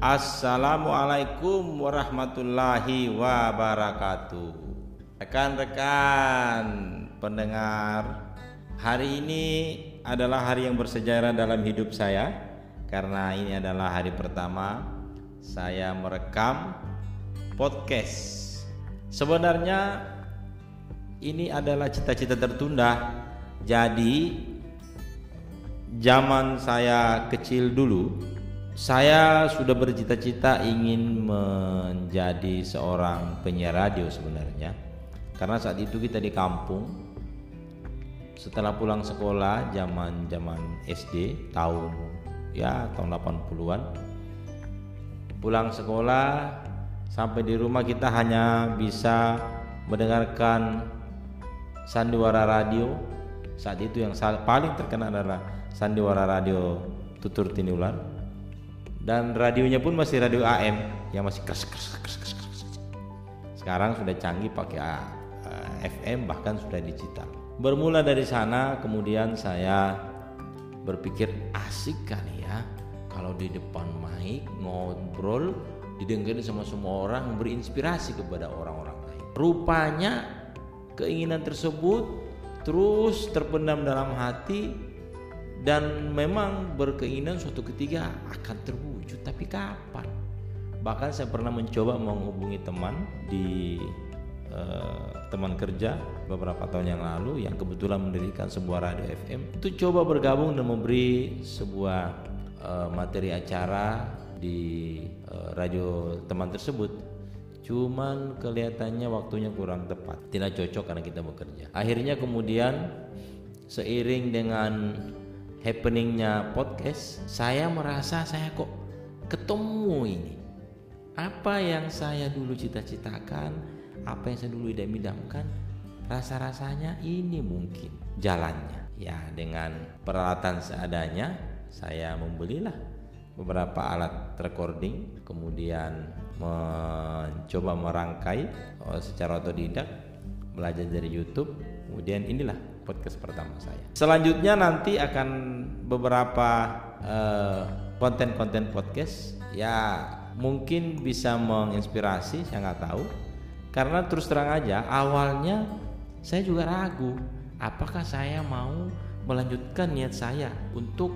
Assalamualaikum warahmatullahi wabarakatuh. Rekan-rekan pendengar, hari ini adalah hari yang bersejarah dalam hidup saya karena ini adalah hari pertama saya merekam podcast. Sebenarnya ini adalah cita-cita tertunda. Jadi zaman saya kecil dulu saya sudah bercita-cita ingin menjadi seorang penyiar radio sebenarnya. Karena saat itu kita di kampung. Setelah pulang sekolah zaman zaman SD tahun ya tahun 80-an pulang sekolah sampai di rumah kita hanya bisa mendengarkan sandiwara radio. Saat itu yang paling terkenal adalah sandiwara radio tutur tinular dan radionya pun masih radio AM yang masih keras keras keras keras, keras. sekarang sudah canggih pakai eh, FM bahkan sudah digital bermula dari sana kemudian saya berpikir asik kali ya kalau di depan mic ngobrol didengarin sama semua orang memberi inspirasi kepada orang-orang lain rupanya keinginan tersebut terus terpendam dalam hati dan memang berkeinginan suatu ketika akan terwujud tapi kapan? Bahkan saya pernah mencoba menghubungi teman di uh, teman kerja beberapa tahun yang lalu yang kebetulan mendirikan sebuah radio FM itu coba bergabung dan memberi sebuah uh, materi acara di uh, radio teman tersebut. Cuman kelihatannya waktunya kurang tepat. Tidak cocok karena kita bekerja. Akhirnya kemudian seiring dengan happeningnya podcast saya merasa saya kok ketemu ini. Apa yang saya dulu cita-citakan apa yang saya dulu idam-idamkan rasa-rasanya ini mungkin jalannya. Ya dengan peralatan seadanya saya membelilah beberapa alat recording kemudian mencoba merangkai oh, secara otodidak belajar dari YouTube. Kemudian inilah podcast pertama saya. Selanjutnya nanti akan beberapa eh, konten-konten uh, podcast. Ya mungkin bisa menginspirasi saya nggak tahu. Karena terus terang aja awalnya saya juga ragu apakah saya mau melanjutkan niat saya untuk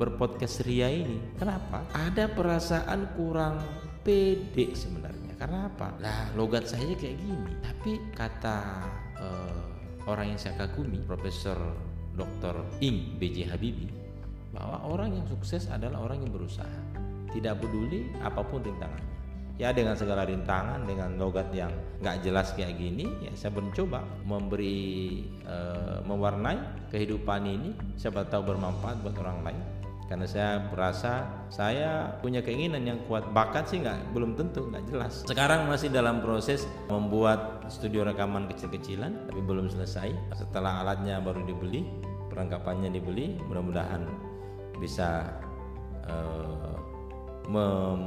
berpodcast ria ini? Kenapa? Ada perasaan kurang pede sebenarnya. Karena apa? Lah logat saya kayak gini. Tapi kata uh, orang yang saya kagumi Profesor Dr. Ing BJ Habibie bahwa orang yang sukses adalah orang yang berusaha. Tidak peduli apa pun rintangannya. Ya dengan segala rintangan dengan logat yang nggak jelas kayak gini ya saya mencoba memberi e, mewarnai kehidupan ini. Siapa tahu bermanfaat buat orang lain karena saya merasa saya punya keinginan yang kuat. Bakat sih nggak belum tentu nggak jelas. Sekarang masih dalam proses membuat studio rekaman kecil-kecilan tapi belum selesai. Setelah alatnya baru dibeli perlengkapannya dibeli mudah-mudahan bisa uh, mem,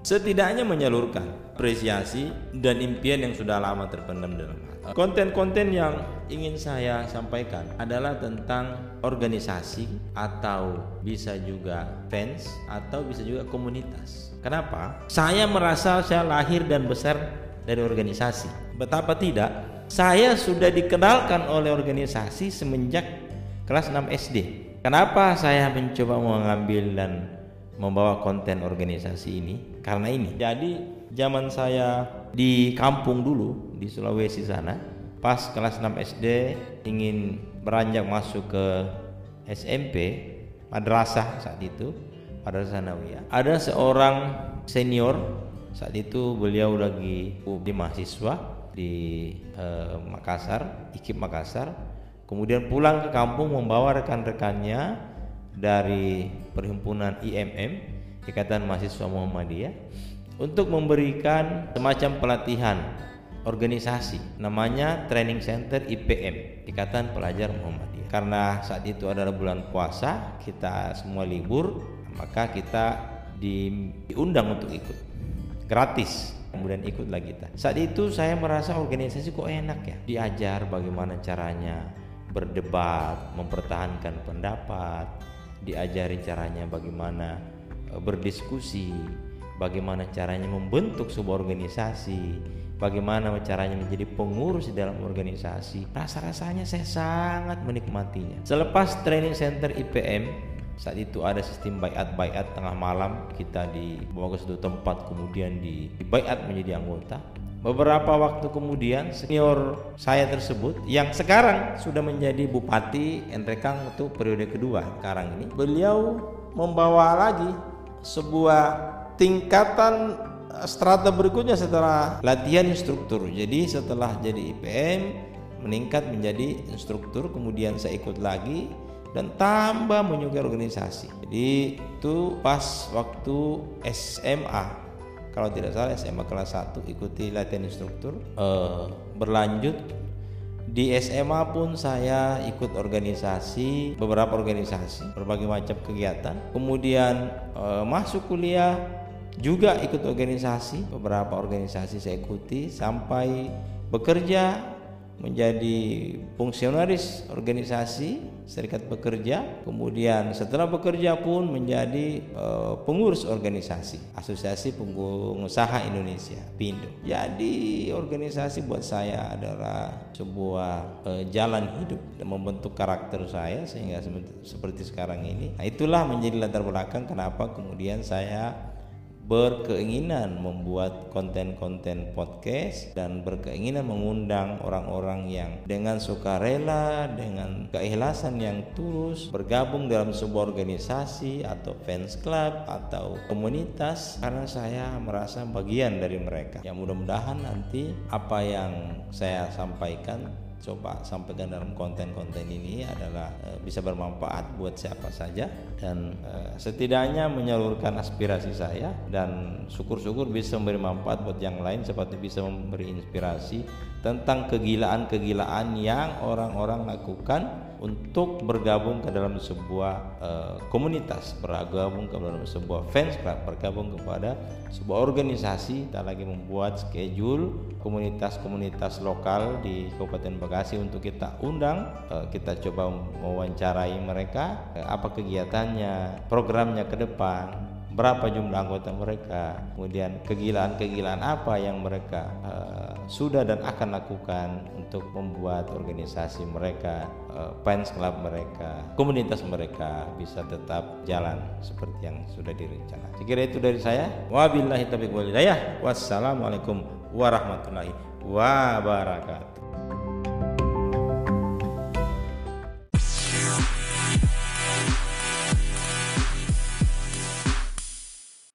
setidaknya menyalurkan apresiasi dan impian yang sudah lama terpendam dalam hati. Konten-konten yang ingin saya sampaikan adalah tentang organisasi atau bisa juga fans atau bisa juga komunitas. Kenapa? Saya merasa saya lahir dan besar dari organisasi. Betapa tidak? Saya sudah dikenalkan oleh organisasi semenjak kelas 6 SD. Kenapa saya mencoba mengambil dan membawa konten organisasi ini? Karena ini. Jadi zaman saya di kampung dulu di Sulawesi sana pas kelas 6 SD ingin beranjak masuk ke SMP madrasah saat itu madrasah Nawiyah ada seorang senior saat itu beliau lagi di mahasiswa di eh, Makassar IKIP Makassar. Kemudian pulang ke kampung membawa rekan-rekannya dari perhimpunan IMM Ikatan Mahasiswa Muhammadiyah untuk memberikan semacam pelatihan organisasi namanya Training Center IPM Ikatan Pelajar Muhammadiyah. Karena saat itu adalah bulan puasa kita semua libur maka kita di, diundang untuk ikut. Gratis kemudian ikutlah kita. Saat itu saya merasa organisasi kok enak ya? Diajar bagaimana caranya berdebat mempertahankan pendapat diajari caranya bagaimana e, berdiskusi bagaimana caranya membentuk sebuah organisasi, bagaimana caranya menjadi pengurus di dalam organisasi. Rasa-rasanya saya sangat menikmatinya. Selepas training center IPM, saat itu ada sistem bayat-bayat tengah malam kita dibawa ke suatu tempat kemudian di bayat menjadi anggota Beberapa waktu kemudian senior saya tersebut yang sekarang sudah menjadi bupati Entrekang untuk periode kedua sekarang ini beliau membawa lagi sebuah tingkatan strata berikutnya setelah latihan instruktur. Jadi setelah jadi IPM meningkat menjadi instruktur kemudian saya ikut lagi dan tambah menyukai organisasi. Jadi itu pas waktu SMA kalau tidak salah SMA kelas 1 ikuti latihan instruktur uh, berlanjut di SMA pun saya ikut organisasi beberapa organisasi berbagai macam kegiatan kemudian uh, masuk kuliah juga ikut organisasi beberapa organisasi saya ikuti sampai bekerja menjadi fungsionaris organisasi serikat pekerja. Kemudian setelah bekerja pun menjadi uh, pengurus organisasi asosiasi pengusaha Indonesia Pindo. Jadi organisasi buat saya adalah sebuah uh, jalan hidup dan membentuk karakter saya sehingga seperti sekarang ini. Nah itulah menjadi latar belakang kenapa kemudian saya berkeinginan membuat konten-konten podcast dan berkeinginan mengundang orang-orang yang dengan sukarela, dengan keikhlasan yang tulus bergabung dalam sebuah organisasi atau fans club atau komunitas karena saya merasa bagian dari mereka. Yang mudah-mudahan nanti apa yang saya sampaikan coba sampaikan dalam konten-konten ini adalah e, bisa bermanfaat buat siapa saja dan e, setidaknya menyalurkan aspirasi saya dan syukur-syukur bisa memberi manfaat buat yang lain seperti bisa memberi inspirasi tentang kegilaan-kegilaan yang orang-orang lakukan untuk bergabung ke dalam sebuah uh, komunitas, bergabung ke dalam sebuah fans club, bergabung kepada sebuah organisasi. Kita lagi membuat schedule komunitas-komunitas lokal di Kabupaten Bekasi untuk kita undang, uh, kita coba mewawancarai mereka, uh, apa kegiatannya, programnya ke depan, berapa jumlah anggota mereka, kemudian kegilaan-kegilaan apa yang mereka uh, sudah dan akan lakukan untuk membuat organisasi mereka, uh, fans club mereka, komunitas mereka bisa tetap jalan seperti yang sudah direncanakan. Sekira itu dari saya. Wabillahi taufiq walhidayah. Wassalamualaikum warahmatullahi wabarakatuh.